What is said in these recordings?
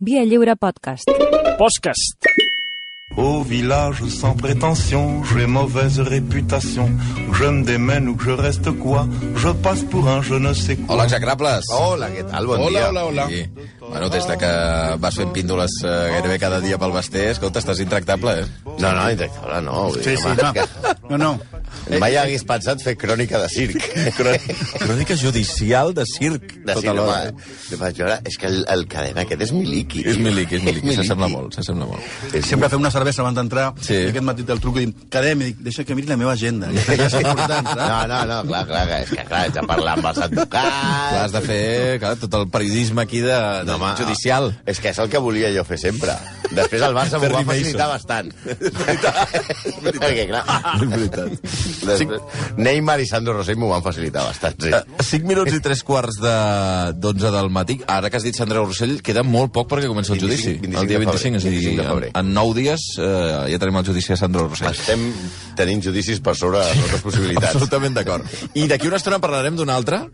Via Lliure Podcast. Podcast. Au village sans prétention, j'ai mauvaise réputation. Je me démène ou que je reste quoi, je passe pour un je ne sais quoi. Hola, execrables. Hola, què tal? Bon Hola, dia. hola, hola. Sí. Bueno, des de que vas fent píndoles eh, gairebé cada dia pel Basté, escolta, estàs intractable, eh? No, no, intractable, no. vull Sí, dir, sí, home, no. que- No, no. Mai hagués pensat fer crònica de circ. Crònica judicial de circ. De tota circ, l'hora. home. Li vaig veure, és que el, el cadena aquest és miliqui. És milic, és Miliki. s'assembla molt, s'assembla molt. Sempre fem una cervesa abans d'entrar Sí. i aquest matí el truco i dic, cadem, i dic, deixa que miri la meva agenda. Ja, ja és important, saps? No, no, no, clar, clar, que és que clar, haig de parlar amb els advocats... Clar, has de fer clar, tot el periodisme aquí de, de No, home, judicial. És que és el que volia jo fer sempre. Després el Barça m'ho va facilitar bastant. Perquè, clar... És veritat. Després, Neymar i Sandro Rosell m'ho van facilitar bastant, sí. Eh, 5 minuts i 3 quarts de 12 del matí. Ara que has dit Sandra Rossell, queda molt poc perquè comença el 25, judici. 25 el dia de 25, és a dir, 25 de febrer. en, en 9 dies eh, ja tenim el judici de Sandra Rossell. Estem tenint judicis per sobre de les nostres possibilitats. Absolutament d'acord. I d'aquí una estona parlarem d'un altre,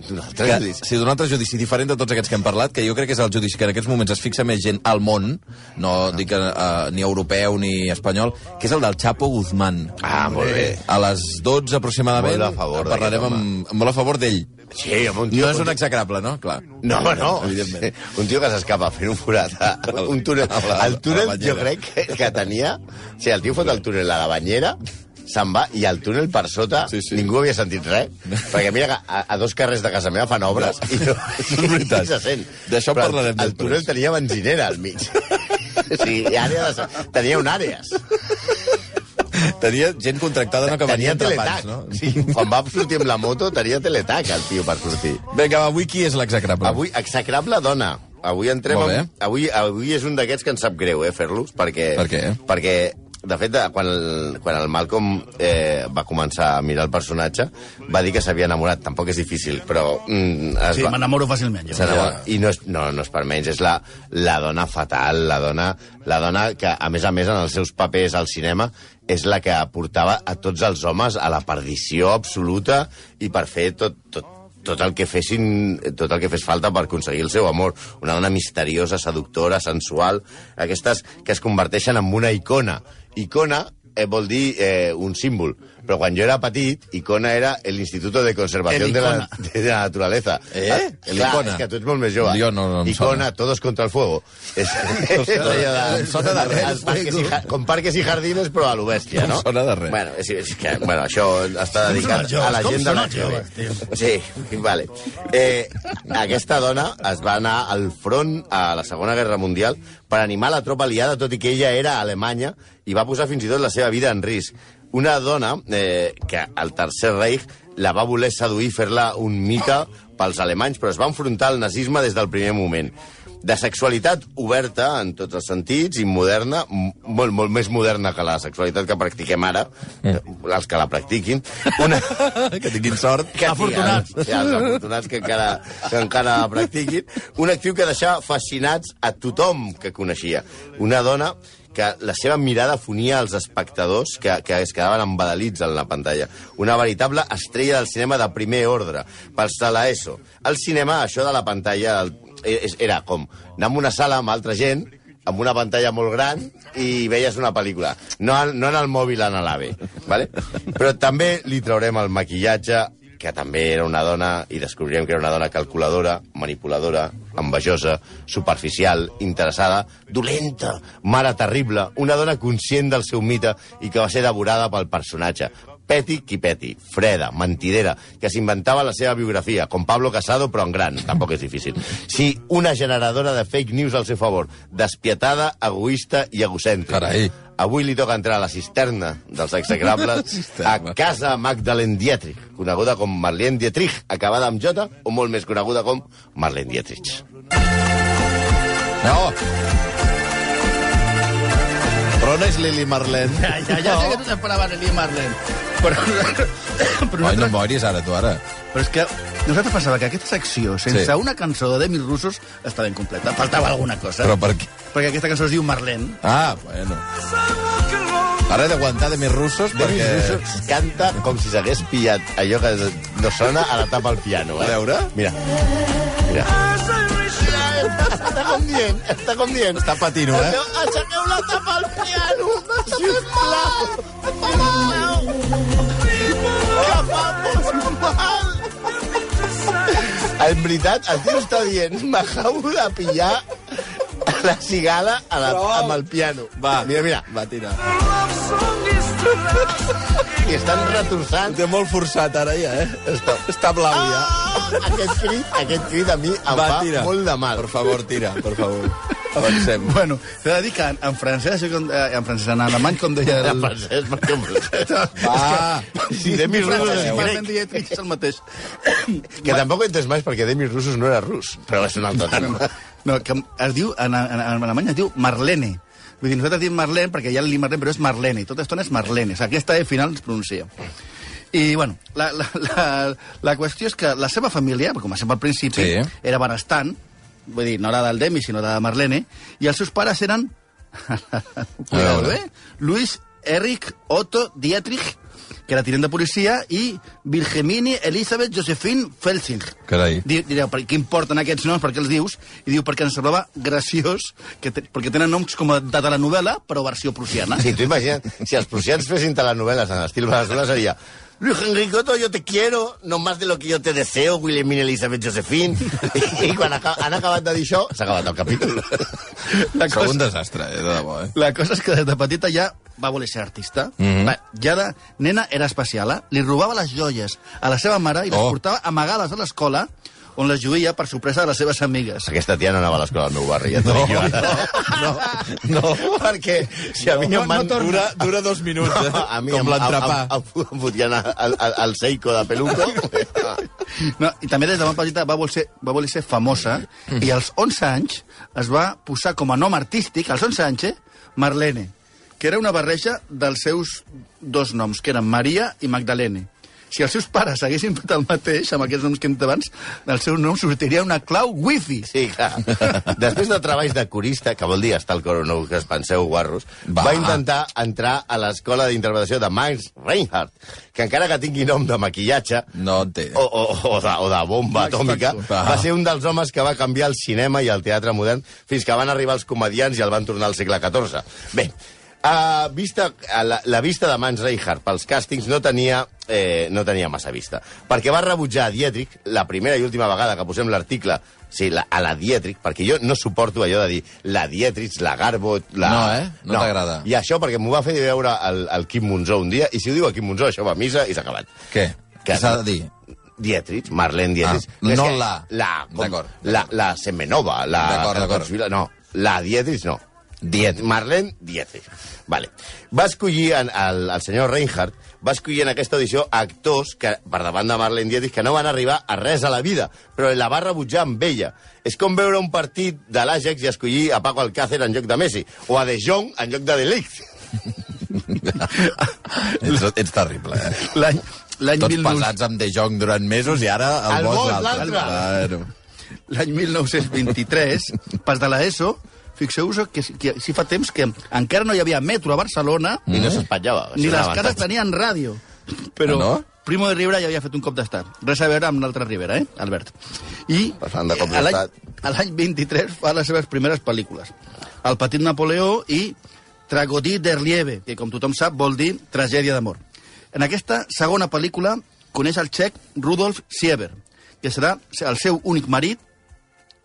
Altre que, judici. sí, d'un altre judici diferent de tots aquests que hem parlat, que jo crec que és el judici que en aquests moments es fixa més gent al món, no dic uh, ni europeu ni espanyol, que és el del Chapo Guzmán. Ah, molt bé. A les 12 aproximadament Molt a favor parlarem amb, molt a favor d'ell. Sí, home, un tio... No és un execrable, no? Clar. No, no, Evidentment. un tio que s'escapa fent un forat un túnel. El túnel jo crec que, que tenia... O sigui, el tio fot el túnel a la banyera, se'n va, i el túnel per sota Sí, sí. ningú havia sentit res. Perquè mira que a, a dos carrers de casa meva fan obres i no, És veritat. i se sent. D'això parlarem el, el després. túnel tenia benzinera al mig. o sigui, àrea de, tenia un àrees. Tenia gent contractada, no que venia teletac. no? Sí, quan va sortir amb la moto tenia teletac, el tio, per sortir. Vinga, avui qui és l'execrable? Avui, execrable dona. Avui entrem... Amb, avui, avui és un d'aquests que ens sap greu, eh, fer-los, perquè... Per què? Perquè, de fet, quan, el, quan el Malcolm eh, va començar a mirar el personatge, va dir que s'havia enamorat. Tampoc és difícil, però... Mm, es Sí, va... m'enamoro fàcilment, jo. s'enamora. I no és, no, no és per menys, és la, la dona fatal, la dona, la dona que, a més a més, en els seus papers al cinema, és la que portava a tots els homes a la perdició absoluta i per fer tot, tot, tot el que fessin, tot el que fes falta per aconseguir el seu amor. Una dona misteriosa, seductora, sensual, aquestes que es converteixen en una icona. Icona eh, vol dir eh, un símbol, però quan jo era petit, Icona era l'Instituto de Conservación El de la, de la Naturaleza. Eh? Ah, El clar, Icona. és que tu ets molt més jove. Jo no- no Icona, sona. todos contra el fuego. És, és de, Em sona de res. parques i, com parques i jardines, però a lo bèstia, No no? sona de res. Bueno, és, és que, bueno, això està dedicat a la gent de la jove. Sí, vale. Eh, aquesta dona es va anar al front a la Segona Guerra Mundial per animar la tropa aliada, tot i que ella era a Alemanya, i va posar fins i tot la seva vida en risc. Una dona eh, que al Tercer Reich la va voler seduir, fer-la un mica pels alemanys, però es va enfrontar al nazisme des del primer moment. De sexualitat oberta en tots els sentits i moderna, molt, molt més moderna que la sexualitat que practiquem ara, els que la practiquin. Una, que tinguin sort. que Afortunats. Sí, els afortunats que encara, que encara practiquin. Un actiu que deixava fascinats a tothom que coneixia. Una dona que la seva mirada fonia els espectadors que, que es quedaven embadalits en la pantalla. Una veritable estrella del cinema de primer ordre. Pels de l'ESO. El cinema, això de la pantalla, el, és- era com anar a una sala amb altra gent, amb una pantalla molt gran i veies una pel·lícula. No, no en el mòbil, en l'AVE. Vale? Però també li traurem el maquillatge, que també era una dona, i descobrirem que era una dona calculadora, manipuladora, envejosa, superficial, interessada, dolenta, mare terrible, una dona conscient del seu mite i que va ser devorada pel personatge. Peti qui peti, freda, mentidera, que s'inventava la seva biografia, com Pablo Casado, però en gran, tampoc és difícil. Sí, una generadora de fake news al seu favor, despietada, egoista i egocèntrica. Carai. Avui li toca entrar a la cisterna dels execrables a casa Magdalene Dietrich, coneguda com Marlene Dietrich, acabada amb J, o molt més coneguda com Marlene Dietrich. No! Però on és Lili Marlene? Ja, ja, ja sé que tu t'esperaves Elia Marlene. Però, però, Ai, no nosaltres, moris ara, tu, ara. però és que nosaltres pensava que aquesta secció, sense Sí. una cançó de Demi Russos, estava incompleta. Faltava alguna cosa. Però per què? Perquè aquesta cançó es diu Marlene. Ah, bueno. Ara he d'aguantar de més russos Demi perquè... Russo canta com si s'hagués pillat allò que no sona a la tapa al piano. Eh? A veure. Mira. Mira. està com dient, està com dient. Està patint, eh? Aixequeu, aixequeu la tapa al piano, En veritat, el tio està dient, m'acabo de pillar la cigala a la, amb el piano. Va, Mira, mira, Va, tira. i estan retorçant. Té molt forçat ara ja, eh? Està, està blau ja. Ah, aquest crit, aquest crit a mi em Va, fa tira. molt de mal. Per favor, tira, per favor. Avancem. Bueno, t'he de dir que en, en francès, com, eh, en francès, en alemany, com deia... En El... francès, perquè en francès... Va. Si Demis Russos és grec. És el mateix. Que tampoc ho he entès mai perquè Demis Russos no era rus, però és un altre tema. No, que es diu, en, en, en alemany es diu Marlene. Vull dir, nosaltres diem Marlene perquè hi ha el Marlene, però és Marlene. Tota estona és Marlene. O sigui, aquesta E final es pronuncia. I, bueno, la, la, la, la qüestió és que la seva família, com a sempre al principi, Sí. era benestant, vull dir, no era del Demi, sinó de Marlene, i els seus pares eren... Cuidado, veure. eh? Luis Erich Otto Dietrich, que era tinent de policia, i Virgemini Elisabeth Josephine Felsing. Carai. Di- Direu, per què importen aquests noms, per què els dius? I diu, perquè ens semblava graciós, que te, perquè tenen noms com de telenovela, però versió prussiana. Sí, tu imagina't, si els prussians fessin telenovel·les en estil Venezuela seria Luis Enricoto, yo te quiero, no más de lo que yo te deseo, Wilhelmina Elizabeth Josephine. I, quan aca han acabat de dir això, s'ha acabat el capítol. La Sou un cosa, desastre, eh, de debò, eh? la cosa és que des de petita ja va voler ser artista. Mm. -hmm. Ja de nena era especial, eh? Li robava les joies a la seva mare i les Oh. portava amagades a l'escola, on les lluïa per sorpresa de les seves amigues. Aquesta tia no anava a l'escola del meu barri, ja t'ho dic jo ara. No, no. Perquè si a mi No, em van... no. Dura, dura dos minuts, eh? a mi Com em- l'entrepà. em- em- em fotien al, al, al Seiko de Peluco. No, I també des de molt petita va voler ser, va voler ser famosa i als 11 anys es va posar com a nom artístic, als 11 anys, eh, Marlene, que era una barreja dels seus dos noms, que eren Maria i Magdalene. Si els seus pares haguessin fet el mateix, amb aquests noms que hem dit abans, el seu nom sortiria una clau wifi. Sí, clar. Després de treballs de corista, que vol dir estar al coro, que es penseu guarros, va, Va. va intentar entrar a l'escola d'interpretació de Max Reinhardt, que encara que tingui nom de maquillatge, No té. o, o, o, de, o de bomba atòmica, Factor. va ser un dels homes que va canviar el cinema i el teatre modern fins que van arribar els comedians i el van tornar al segle XIV. Bé, a vista, a la, la vista de Mans Reinhardt pels càstings no tenia, eh, no tenia massa vista, perquè va rebutjar a Dietrich la primera i última vegada que posem l'article sí, la, a la Dietrich, perquè jo no suporto allò de dir la Dietrich, la Garbo... La... No, eh? No t'agrada. I això perquè m'ho va fer veure el, el Quim Monzó un dia, i si ho diu el Quim Monzó, això va a missa i s'ha acabat. Què? Què s'ha de dir? Dietrich, Marlene Dietrich. Ah, no la. La, com, la, la Semenova, la... D'acord, d'acord. No, la Dietrich no. Dietrich. Marlene Dietrich. Vale. Va escollir, en, el, el senyor Reinhardt, va escollir en aquesta audició actors que, per davant de Marlene Dietrich que no van arribar a res a la vida, però la va rebutjar amb ella. És com veure un partit de l'Àgex i escollir a Paco Alcácer en lloc de Messi, o a De Jong en lloc de De Ligt. ets, ets terrible, eh? L'any Tots 1900 pesats amb De Jong durant mesos i ara el, El bo bo és és l'altre. l'any 1923, pas de l'ESO, fixeu-vos que, que sí fa temps que encara no hi havia metro a Barcelona, I no s'espatllava. ni les cases tenien ràdio. Però Ah, no? Primo de Rivera ja havia fet un cop d'estat. Res a veure amb l'altre Rivera, eh, Albert? I de a l'any- d'estat. a l'any 23 fa les seves primeres pel·lícules. El petit Napoleó i Tragodí de Relieve, que com tothom sap vol dir tragèdia d'amor. En aquesta segona pel·lícula coneix el txec Rudolf Sieber, que serà el seu únic marit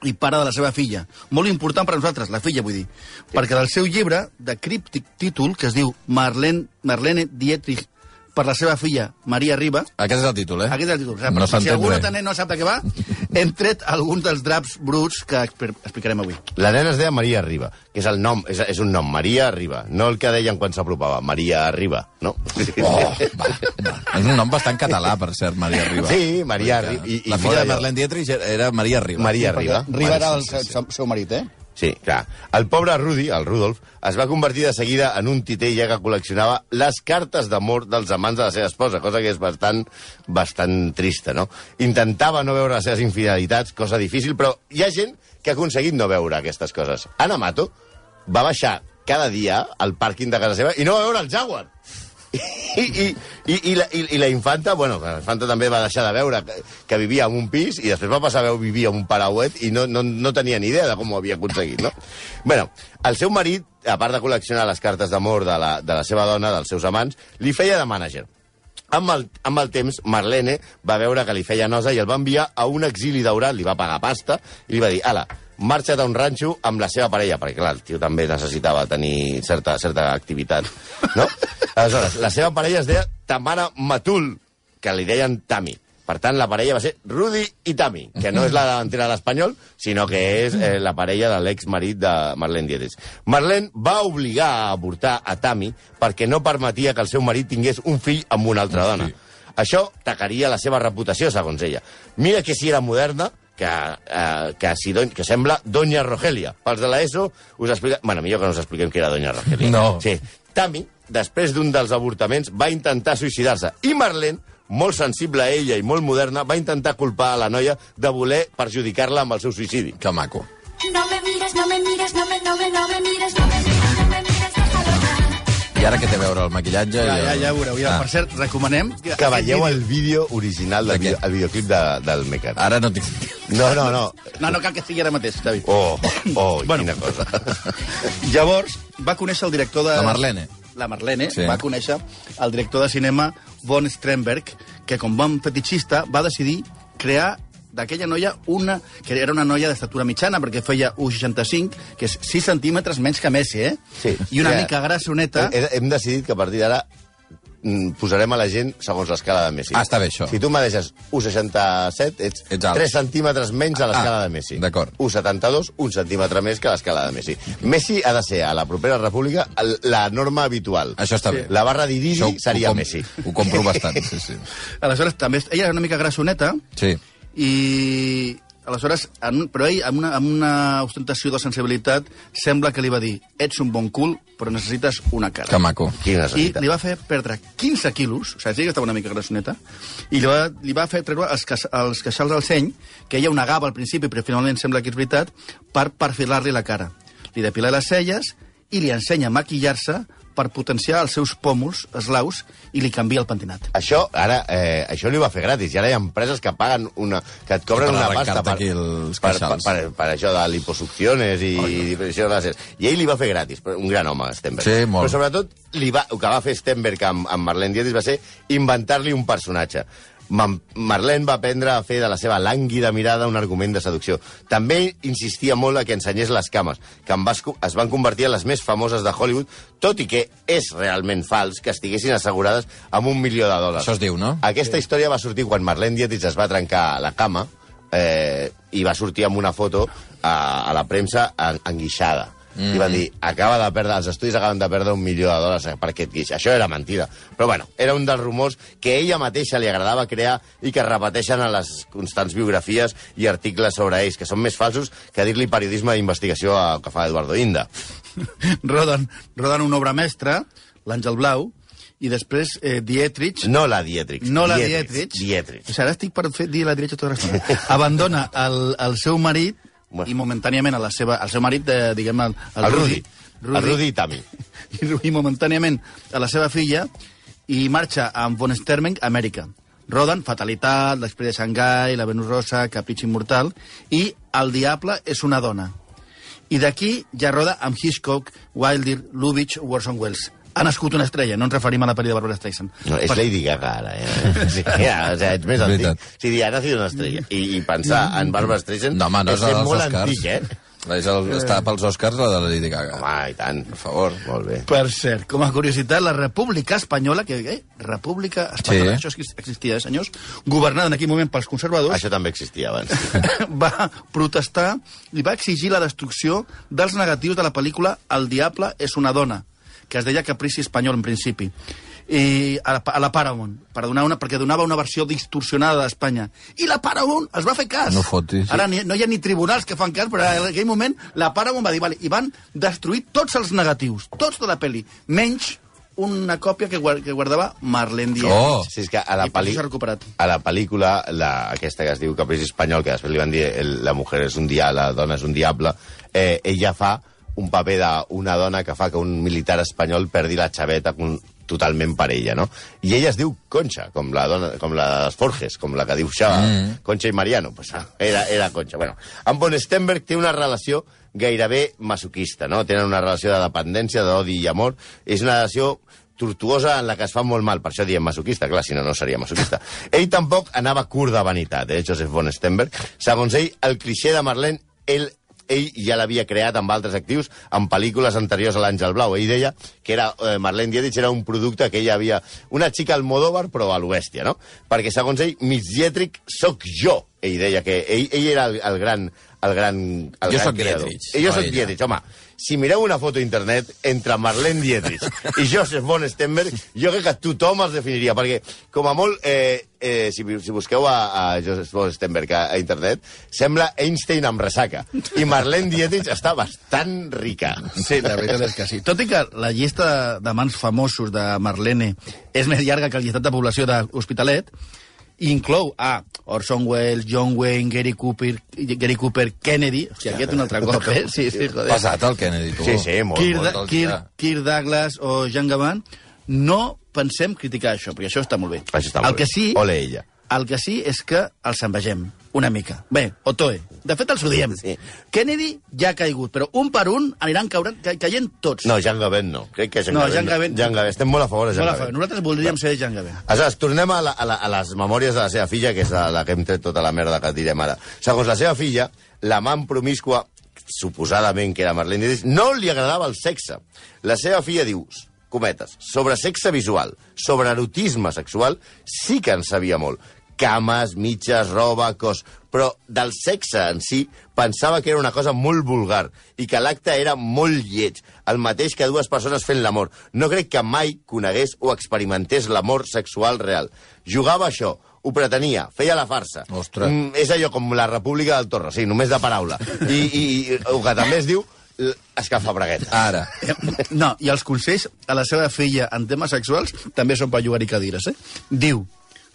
i pare de la seva filla. Molt important per a nosaltres, la filla, vull dir. Sí. Perquè del seu llibre, de críptic títol, que es diu Marlene, Marlene Dietrich per la seva filla Maria Riba, Aquest és el títol, eh? aquest és el títol. No No si algú no, no sap de què va, hem tret alguns dels draps bruts que expli- explicarem avui. La nena es deia Maria Riba, que és el nom, és, és un nom, Maria Riba, no el que deien quan s'apropava, Maria Riba, no? Oh, va, va. És un nom bastant català, per cert, Maria Riba. Sí, Maria Vull dir Riba. que I- i La filla de. Marlene Dietrich era Maria Riba. Maria Riba. Riba era el seu, seu marit, eh? Sí, clar. El pobre Rudi, el Rudolf, es va convertir de seguida en un titella que col·leccionava les cartes d'amor dels amants de la seva esposa, cosa que és bastant, bastant trista, no? Intentava no veure les seves infidelitats, cosa difícil, però hi ha gent que ha aconseguit no veure aquestes coses. Ana Mato va baixar cada dia al pàrquing de casa seva i no va veure el Jaguar. I, i, i, i, la, i, i la infanta, bueno, la infanta també va deixar de veure que, que vivia en un pis i després va passar a veure vivia en un parauet i no, no, no tenia ni idea de com ho havia aconseguit, no? bueno, el seu marit, a part de col·leccionar les cartes d'amor de, la, de la seva dona, dels seus amants, li feia de mànager. Amb el, amb el temps, Marlene va veure que li feia nosa i el va enviar a un exili daurat, li va pagar pasta, i li va dir, ala, marxa't a un ranxo amb la seva parella, perquè, clar, el tio també necessitava tenir certa, certa activitat, no? Aleshores, la seva parella es deia Tamara Matul, que li deien Tami. Per tant, la parella va ser Rudi i Tami, que no és la davantera de l'Espanyol, sinó que és eh, la parella de l'ex-marit de Marlene Dietrich. Marlene va obligar a avortar a Tami perquè no permetia que el seu marit tingués un fill amb una altra dona. Això tacaria la seva reputació, segons ella. Mira que si era moderna, que, eh, que, si don, que sembla Doña Rogelia. Pels de l'ESO us explica... Bueno, millor que no us expliquem que era Doña Rogelia. No. Sí. Tami, després d'un dels avortaments, va intentar suïcidar-se. I Marlene, molt sensible a ella i molt moderna, va intentar culpar a la noia de voler perjudicar-la amb el seu suïcidi. Que maco. No me mires, no me mires, no me, no me, no me mires, no me mires. I ara què té a veure el maquillatge? Ja, i el... ja, ja ho veureu. Ja. Ah. Per cert, recomanem... Que veieu el vídeo original del De què? video, el videoclip de, del Mecan. Ara no tinc... No, no, no. No, no cal que sigui ara mateix, David. Oh, oh, Bueno. quina cosa. Llavors, va conèixer el director de... La Marlene. La Marlene sí. va conèixer el director de cinema Von Strenberg, que com bon fetichista va decidir crear d'aquella noia una... que era una noia d'estatura mitjana, perquè feia 1,65, que és 6 centímetres menys que Messi, eh? Sí. I una Ja. mica grassoneta. Hem, hem decidit que a partir d'ara mm, posarem a la gent segons l'escala de Messi. Ah, està bé, això. Si tu me deixes 1,67, ets, Ets alt. 3 centímetres menys a l'escala Ah, de Messi. d'acord. 1,72, un centímetre més que a l'escala de Messi. Messi ha de ser, a la propera república, la norma habitual. Això està bé. La barra ho- seria ho com- Messi. Ho compro bastant, sí, sí. Aleshores, també, ella era una mica grassoneta, Sí. I aleshores, en, però ell, amb una, amb una ostentació de sensibilitat, sembla que li va dir ets un bon cul, però necessites una cara. Que maco. Quina I li va fer perdre 15 quilos, o sigui, sí que estava una mica grassoneta, i li va, li va fer treure els, cas, els queixals al seny, que ella ho negava al principi, però finalment sembla que és veritat, per perfilar-li la cara. Li depila les celles i li ensenya a maquillar-se per potenciar els seus pòmuls eslaus i li canvia el pentinat. Això, ara, eh, això li va fer gratis. I ara hi ha empreses que paguen una... que et cobren una pasta per, aquí els per, per, per, per, això de liposucciones i oh, depressió láser. I ell li va fer gratis, però un gran home, Stenberg. Sí, molt. Però sobretot, li va, el que va fer Stenberg amb, amb Marlene Dietrich va ser inventar-li un personatge. Ma- Marlene va aprendre a fer de la seva lànguida mirada un argument de seducció. També insistia molt a que ensenyés les cames, que en vas, es van convertir en les més famoses de Hollywood, tot i que és realment fals que estiguessin assegurades amb un milió de dòlars. Això es diu, no? Aquesta història va sortir quan Marlene Dietrich es va trencar la cama eh, i va sortir amb una foto a, a la premsa en, enguixada. Mm. I van dir, acaba de perdre, els estudis acaben de perdre un milió de dòlars per aquest guix. Això era mentida. Però bueno, era un dels rumors que ella mateixa li agradava crear i que es repeteixen a les constants biografies i articles sobre ells, que són més falsos que dir-li periodisme d'investigació que fa Eduardo Inda. roden, roden una obra mestra, l'Àngel Blau, i després eh, Dietrich... No la Dietrich. No la Dietrich. Dietrich. O sigui, ara estic per fer, dir la Dietrich tota l'estona. Abandona el, el seu marit Bueno. i momentàniament a la seva, el seu marit, de, diguem, el, El Rudi. El Rudi Tami. i, i momentàniament a la seva filla i marxa amb Von Stermenk a Amèrica. Roden Fatalitat, L'Express de Xangai, La Venus Rosa, Capritx Immortal i El Diable és una dona. I d'aquí ja roda amb Hitchcock, Wilder, Lubitsch, Orson Welles. Ha nascut una estrella, no ens referim a la pel·li de Barbara Streisand. No, és Lady Gaga, ara, eh? Sí, ja, o sea, ets més És antic. Si dir, ha nacido una estrella i, i pensar en Barbara Streisand No, home, no és, ser als molt Oscars. antic, eh? És el, està pels Oscars, la de la Lady Gaga. Home, i tant. Per favor. Molt bé. Per cert, com a curiositat, la República Espanyola, que eh, República Espanyola, Sí. això existia, eh, senyors, governada en aquell moment pels conservadors, Això també existia abans. va protestar i va exigir la destrucció dels negatius de la pel·lícula El diable és una dona, que es deia Caprici Espanyol, en principi i a la, a la Paramount, per donar una, perquè donava una versió distorsionada d'Espanya. I la Paramount es va fer cas. No fotis. Ara ni, no hi ha ni tribunals que fan cas, però en aquell moment la Paramount va dir, vale, i van destruir tots els negatius, tots de la pel·li, menys una còpia que, guar- que guardava Marlene Dietrich. Oh! Sí, és que a la, pel·li... a la pel·lícula, la, aquesta que es diu Caprici Espanyol, que després li van dir el, la mujer és un dia, la dona és un diable, eh, ella fa un paper d'una dona que fa que un militar espanyol perdi la xaveta totalment per ella, no? I ella es diu Concha, com la dona, com la dels Forges, com la que dibuixava mm. Concha i Mariano. Pues, ah, era, era Concha. Bueno, amb Von Stenberg té una relació gairebé masoquista, no? Tenen una relació de dependència, d'odi i amor. És una relació tortuosa en la que es fa molt mal, per això diem masoquista, clar, si no, no seria masoquista. Ell tampoc anava curt de vanitat, eh, Joseph von Stenberg. Segons ell, el clixé de Marlene, ell ell ja l'havia creat amb altres actius en pel·lícules anteriors a l'Àngel Blau. Ell deia que era, eh, Marlene Dietrich era un producte que ella havia... Una xica Almodóvar, però a l'Oestia, no? Perquè, segons ell, Miss Dietrich sóc jo. Ell deia que ell, ell era el, el gran... El gran el Jo gran sóc creador. Dietrich, Eh, Jo soc ella. Dietrich, home. Si mireu una foto a internet entre Marlene Dietrich i Joseph von Stenberg, jo crec que tothom els definiria, perquè com a molt, eh, eh, si, si busqueu a, a Joseph von Stenberg a, a internet, sembla Einstein amb ressaca. I Marlene Dietrich està bastant rica. Sí, la veritat és que sí. Tot i que la llista de, mans famosos de Marlene és més llarga que el llistat de població de l'Hospitalet, i inclou a Orson Welles, John Wayne, Gary Cooper, Gary Cooper Kennedy... Hòstia, aquest un altre cop, eh? Sí, sí, joder. Passat el Kennedy, tu. Sí, sí, molt, Kirk, molt. Kirk, dia. Kirk Douglas o Jean Gabin, no pensem criticar això, perquè això està molt bé. Això està el molt que bé. sí, Ole ella. El que sí és que els envegem una mica. Bé, Otoe. De fet, els ho diem. Sí. Kennedy ja ha caigut, però un per un aniran caurant, ca caient tots. No, Jean Gabin no. Crec que Jean No, Gabin. Jean Gabin- Jean Gabin. Estem molt a favor de Jean favor. Gabin. Nosaltres voldríem ser Jean Gabin. Aleshores, tornem a, la, a, la, a les memòries de la seva filla, que és la, la que hem tret tota la merda que direm ara. Segons la seva filla, l'amant promiscua, suposadament que era Marlene Dietrich, no li agradava el sexe. La seva filla diu, cometes, sobre sexe visual, sobre erotisme sexual, sí que en sabia molt. Cames, mitges, roba, cos... Però del sexe en si pensava que era una cosa molt vulgar i que l'acte era molt lleig, el mateix que dues persones fent l'amor. No crec que mai conegués o experimentés l'amor sexual real. Jugava això, ho pretenia, feia la farsa. Ostres. Mm, és allò com la República del Torre, sí, només de paraula. I, i, i el que també es diu escalfabraguetes. Ara. No, i els consells a la seva filla en temes sexuals també són per llogar-hi cadires, eh? Diu,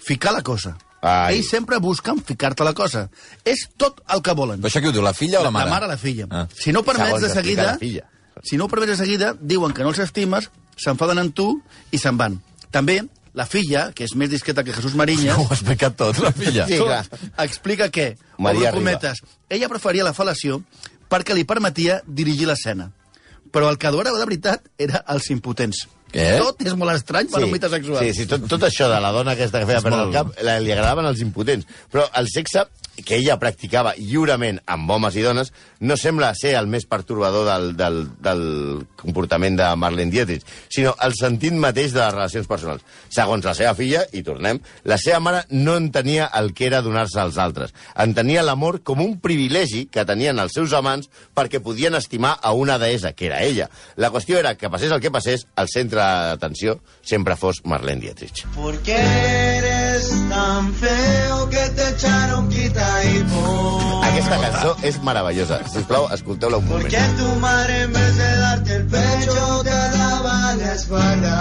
ficar la cosa. Ai. Ells sempre busquen ficar-te la cosa. És tot el que volen. Però això qui ho diu, la filla o la mare? La mare o la filla. Ah. Si no ho permets de seguida... Si no ho permets de seguida, diuen que no els estimes, s'enfaden amb tu i se'n van. També, la filla, que és més discreta que Jesús Mariñas, Ho ha explicat tot, la filla. Sí, clar. explica que, Maria cometes, ella preferia la fal·lació perquè li permetia dirigir l'escena. Però el que adorava de veritat era els impotents. Què? Tot és molt estrany per un mite sexual. Sí, sí, tot, tot això de la dona aquesta que feia perdre el cap, la, li agradaven els impotents. Però el sexe que ella practicava lliurement amb homes i dones no sembla ser el més pertorbador del, del, del comportament de Marlene Dietrich, sinó el sentit mateix de les relacions personals. Segons la seva filla, i tornem, la seva mare no entenia el que era donar-se als altres. Entenia l'amor com un privilegi que tenien els seus amants perquè podien estimar a una deessa, que era ella. La qüestió era que passés el que passés, el centre d'atenció sempre fos Marlene Dietrich. ¿Por qué eres tan feo que te echaron quita y pon? Aquesta cançó és meravellosa. Sisplau, escolteu-la un ¿Por moment. qué tu madre en vez de darte el pecho te daba la espalda?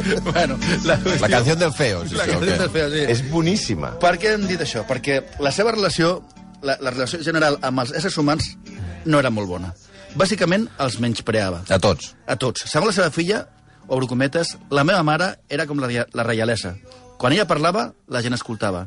bueno, la, La canció del feo, sí, La canció del feo, sí. És boníssima. Per què hem dit això? Perquè la seva relació, la, la relació general amb els éssers humans no era molt bona. Bàsicament, els menyspreava. A tots. A tots. Segons la seva filla, obro cometes, la meva mare era com la, la reialesa. Quan ella parlava, la gent escoltava.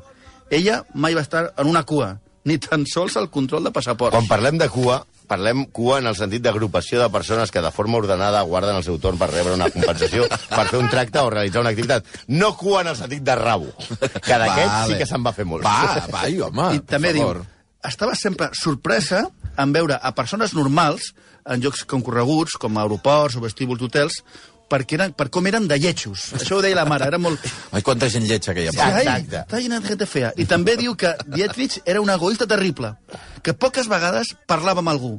Ella mai va estar en una cua, ni tan sols al control de passaports. Quan parlem de cua, parlem cua en el sentit d'agrupació de persones que de forma ordenada guarden el seu torn per rebre una compensació, per fer un tracte o realitzar una activitat. No cua en el sentit de rabo, que d'aquest Vale. sí que se'n va fer molt. Va, va, home, I també diu, favor. estava sempre sorpresa en veure a persones normals en llocs concorreguts, com aeroports o vestíbuls d'hotels, perquè eren, per com eren de lletjos. Això ho deia la mare, era molt... Ai, quanta gent lletja que hi ha. Sí. Ai, Exacte. Està llena de gente fea. I també diu que Dietrich era un egoista terrible, que poques vegades parlava amb algú.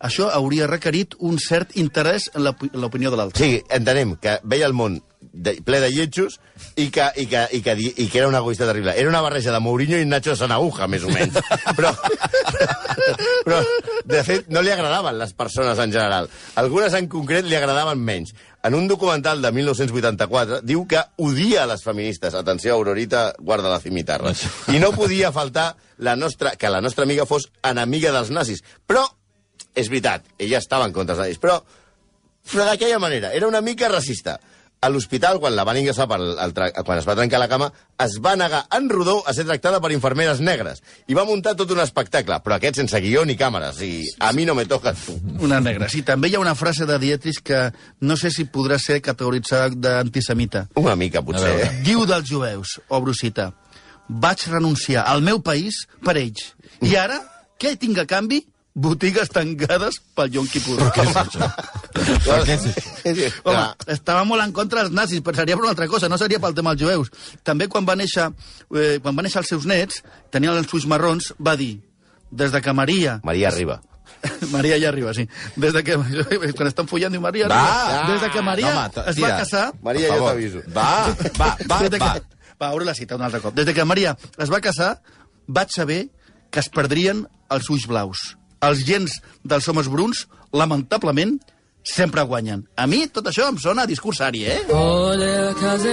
Això hauria requerit un cert interès en l'opinió de l'altre. Sí, entenem que veia el món de, ple de lletjos i que, i, que, i, que, i que era una egoista terrible. Era una barreja de Mourinho i Nacho Sanauja, més o menys. Però, però, de fet, no li agradaven les persones en general. Algunes en concret li agradaven menys. En un documental de 1984 diu que odia les feministes. Atenció, Aurorita, guarda la cimitarra. I no podia faltar la nostra, que la nostra amiga fos enemiga dels nazis. Però, és veritat, ella estava en contra dels nazis, però però d'aquella manera. Era una mica racista. A l'hospital, quan la van ingressar per el, quan es va trencar la cama, es va negar en rodó a ser tractada per infermeres negres. I va muntar tot un espectacle, però aquest sense guió ni càmeres. I a mi no me toca tu. Una negra. Sí, també hi ha una frase de Dietrich que no sé si podrà ser categoritzada d'antisemita. Una mica, potser. eh? Diu dels jueus, obro cita, vaig renunciar al meu país per ells. I ara, què tinc a canvi? Botigues tancades pel Yom Kippur. Què és això? Per què és això? Home, estava molt en contra dels nazis, però seria per una altra cosa, no seria pel tema dels jueus. També quan va néixer, eh, quan va néixer els seus nets, tenien els ulls marrons, va dir, des de que Maria... Maria Riba. Maria ja arriba, sí. Des de que... Quan estan follant, diu Maria Va! arriba. Des de que Maria No, home, es va casar... Maria, favor. t'aviso. Va, va, va, Des de va. que... Va, obro la cita un altre cop. Des de que Maria es va casar, vaig saber que es perdrien els ulls blaus. Els gens dels homes bruns, lamentablement, sempre guanyen. A mi tot això em sona a discursari, eh?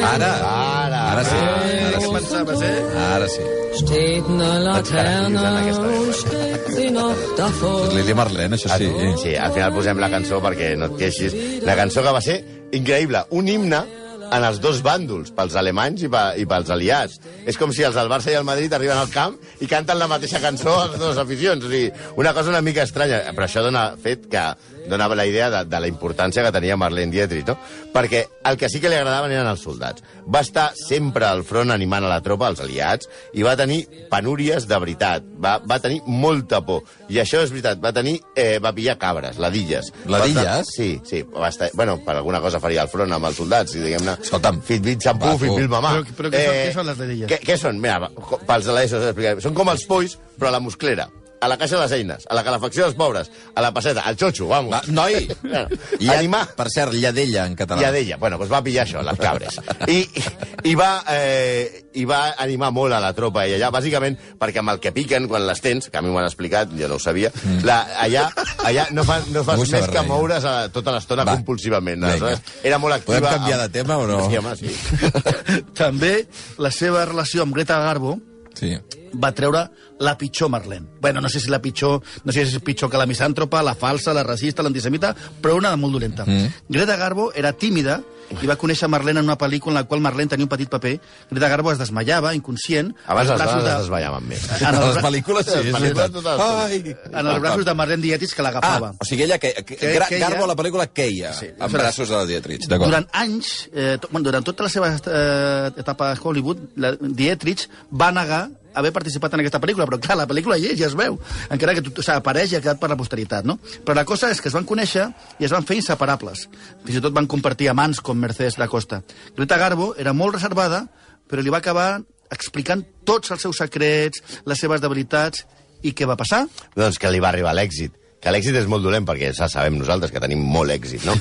Ara, ara, ara sí. Ara sí. Pensaves, eh? Ara sí. Steht eine Laterne und steht sie noch davor. És Lili Marlene, això sí. Sí, al final posem la cançó perquè no et queixis. La cançó que va ser increïble, un himne en els dos bàndols, pels alemanys i, pa, i pels aliats. És com si els del Barça i el Madrid arriben al camp i canten la mateixa cançó a les dues aficions. O sigui, una cosa una mica estranya, però això dona fet que donava la idea de, de la importància que tenia Marlene Dietrich, no? Perquè el que sí que li agradaven eren els soldats. Va estar sempre al front animant a la tropa, als aliats, i va tenir penúries de veritat. Va, va tenir molta por. I això és veritat, va tenir... Eh, va pillar cabres, ladilles. Ladilles? Va estar- Sí, sí. Va estar, bueno, per alguna cosa faria al front amb els soldats, i diguem-ne... Escolta'm. Fit-bit, xampú, Va, tu. fit-bit, mamà. Però- però què són- què són les ladilles? Què, què són? Mira, pels de l'ESO. Són com els polls, però a la musclera. A la caixa de les eines, a la calefacció dels pobres, a la passeta, al xotxo, vamos. Va, noi! Bueno, I animar. Per cert, lladella en català. Ja deia, bueno, doncs va pillar això, les cabres. I, i, va, eh, I va animar molt a la tropa i allà, bàsicament, perquè amb el que piquen quan les tens, que a mi m'ho han explicat, jo no ho sabia, Mm. la, allà, allà no, fa, no fas No vull més que res, moure's a, tota l'estona Va. compulsivament. Aleshores, era molt activa. Podem canviar de tema o no? Sí, home, sí. També la seva relació amb Greta Garbo Sí. va treure la pitjor Marlene. Bueno, no sé si la pitjor, no sé si és pitjor que la misàntropa, la falsa, la racista, l'antisemita, però una de molt dolenta. Mm. Greta Garbo era tímida i va conèixer Marlene en una pel·lícula en la qual Marlene tenia un petit paper. Greta Garbo es desmaiava, inconscient. Abans les dones de- es desmaiaven més. En els, les pel·lícules sí, totes. Ai! en els braços de Marlene Dietrich que Ah, l'agafava. o sigui, ella que, que, Que- que Garbo a la pel·lícula queia, Sí, sí, aleshores, braços de la Dietrich. Durant anys, eh, to, bueno, durant tota la seva eh, etapa a Hollywood, la Dietrich va negar haver participat en aquesta pel·lícula, però clar, la pel·lícula hi és, ja es veu, encara que o sigui, apareix i ha quedat per la posteritat, no? Però la cosa és que es van conèixer i es van fer inseparables. Fins i tot van compartir amants com Mercedes da Costa. Greta Garbo era molt reservada, però li va acabar explicant tots els seus secrets, les seves debilitats, i què va passar? Doncs que li va arribar l'èxit. Que l'èxit és molt dolent, perquè ja sabem nosaltres que tenim molt èxit, no?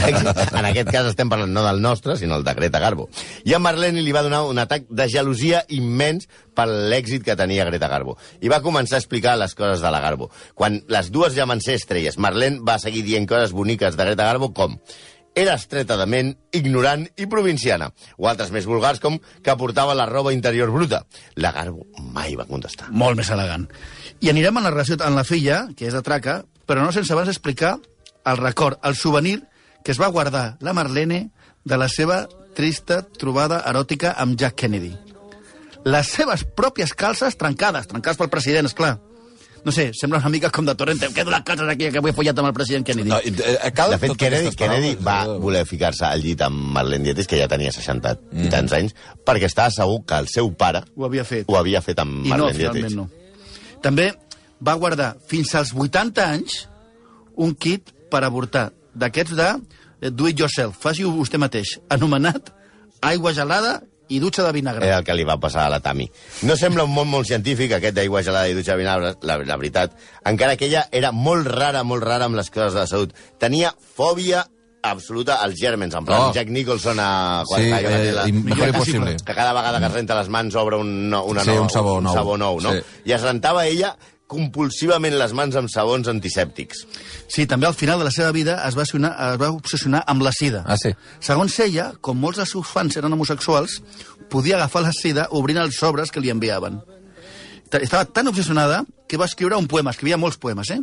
En aquest cas estem parlant no del nostre, sinó el de Greta Garbo. I a Marlene li va donar un atac de gelosia immens per l'èxit que tenia Greta Garbo. I va començar a explicar les coses de la Garbo. Quan les dues ja van ser estrelles, Marlene va seguir dient coses boniques de Greta Garbo com era estreta de ment, ignorant i provinciana. O altres més vulgars com que portava la roba interior bruta. La Garbo mai va contestar. molt més elegant. I anirem en la relació amb la filla, que és de traca, però no sense abans explicar el record, el souvenir que es va guardar la Marlene de la seva trista trobada eròtica amb Jack Kennedy. Les seves pròpies calces trencades, trencades pel president, és clar. No sé, sembla una mica com de Torrente. Em quedo les calces aquí que avui he follat amb el president Kennedy. No, eh, cal De fet, Kennedy, Kennedy paraules, va voler ficar-se al llit amb Marlene Dietrich, que ja tenia 60 i tants anys, perquè estava segur que el seu pare Ho havia fet. ho havia fet amb I no, Marlene finalment Dietrich. no. També va guardar fins als 80 anys un kit per avortar, d'aquests de eh, do it yourself, faci-ho vostè mateix, anomenat aigua gelada i dutxa de vinagre. Era el que li va passar a la Tami. No sembla un món molt científic, aquest d'aigua gelada i dutxa de vinagre, la, la veritat. Encara que ella era molt rara, molt rara amb les coses de la salut. Tenia fòbia absoluta als gèrmens, en plan Oh. Jack Nicholson a... quan Sí, eh, la- Mejor que- Imposible. Que cada vegada que es renta les mans obre un, no- una Sí, nova, un sabó nou. sabó nou no? Sí. I es rentava ella compulsivament les mans amb sabons antisèptics. Sí, també al final de la seva vida es va, obsessionar, es va obsessionar amb la sida. Ah, sí? Segons ella, com molts dels seus fans eren homosexuals, podia agafar la sida obrint els sobres que li enviaven. Ta- Estava tan obsessionada que va escriure un poema, escrivia molts poemes, eh?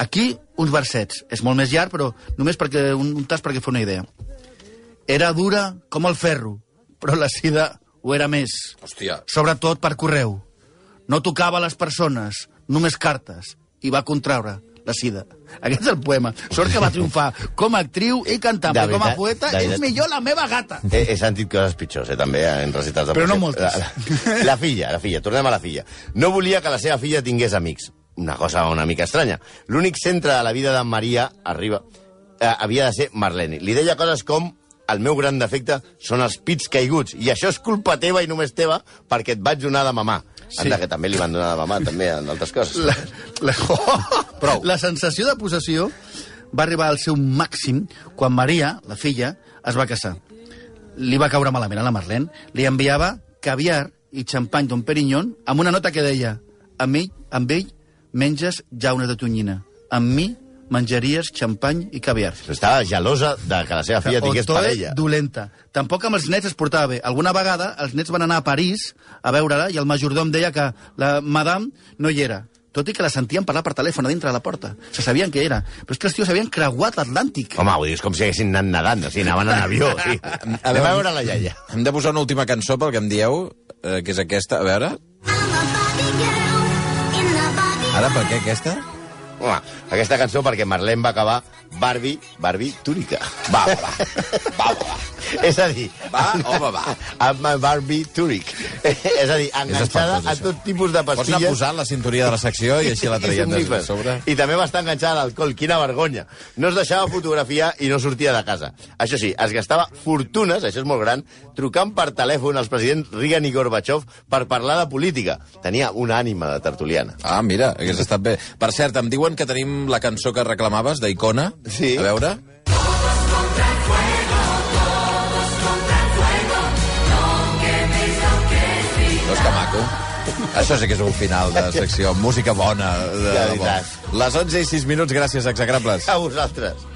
Aquí, uns versets. És molt més llarg, però només perquè, un, un tas perquè fa una idea. Era dura com el ferro, però la sida ho era més. Hòstia. Sobretot per correu. No tocava a les persones, només cartes, i va contraure la sida. Aquest és el poema. Sort que va triomfar com a actriu i cantant, però com a poeta és millor la meva gata. He, he sentit coses pitjors, eh, també, en recitals de Però no moltes. La, la, la filla, la filla, tornem a la filla. No volia que la seva filla tingués amics. Una cosa una mica estranya. L'únic centre de la vida d'en Maria, arriba, eh, havia de ser Marlene. Li deia coses com el meu gran defecte són els pits caiguts, i això és culpa teva i només teva perquè et vaig donar de mamar. Sí. Anda, que també li van donar de mamar, també, en altres coses. La, la, Prou. la sensació de possessió va arribar al seu màxim quan Maria, la filla, es va casar. Li va caure malament a la Marlene. Li enviava caviar i xampany d'un Perignon amb una nota que deia amb ell, amb ell menges jaunes de tonyina. Amb mi menjaries xampany i caviar. Estava gelosa de que la seva filla tingués Otoe parella. dolenta. Tampoc amb els nets es portava bé. Alguna vegada els nets van anar a París a veure-la i el majordom deia que la madame no hi era tot i que la sentien parlar per telèfon a dintre de la porta. Se sabien que era. Però és que els tios havien creuat l'Atlàntic. Home, ho dius com si haguessin anat nedant, o sigui, anaven en avió. Sí. Anem a veure la iaia. Hem de posar una última cançó pel que em dieu, eh, que és aquesta. A veure... Ara, per què aquesta? Home, aquesta cançó perquè Marlene va acabar Barbie, Barbie túrica. Va, va, va. Va, va, va. És a dir... Va, home, va. Amb Barbie túric. és a dir, enganxada espantós, a això. tot tipus de Pots anar pastilles. posant la cinturia de la secció i així la traiem de somnífers. sobre. I també va estar enganxada a l'alcohol. Quina vergonya. No es deixava fotografiar i no sortia de casa. Això sí, es gastava fortunes, això és molt gran, trucant per telèfon als presidents Reagan i Gorbachev per parlar de política. Tenia una ànima de tertuliana. Ah, mira, hagués estat bé. Per cert, em diuen que tenim la cançó que reclamaves, d'Icona. Sí. A veure... Això sí que és un final de secció. Música bona. De, De de. Les 11 i 6 minuts, gràcies, execrables. A vosaltres.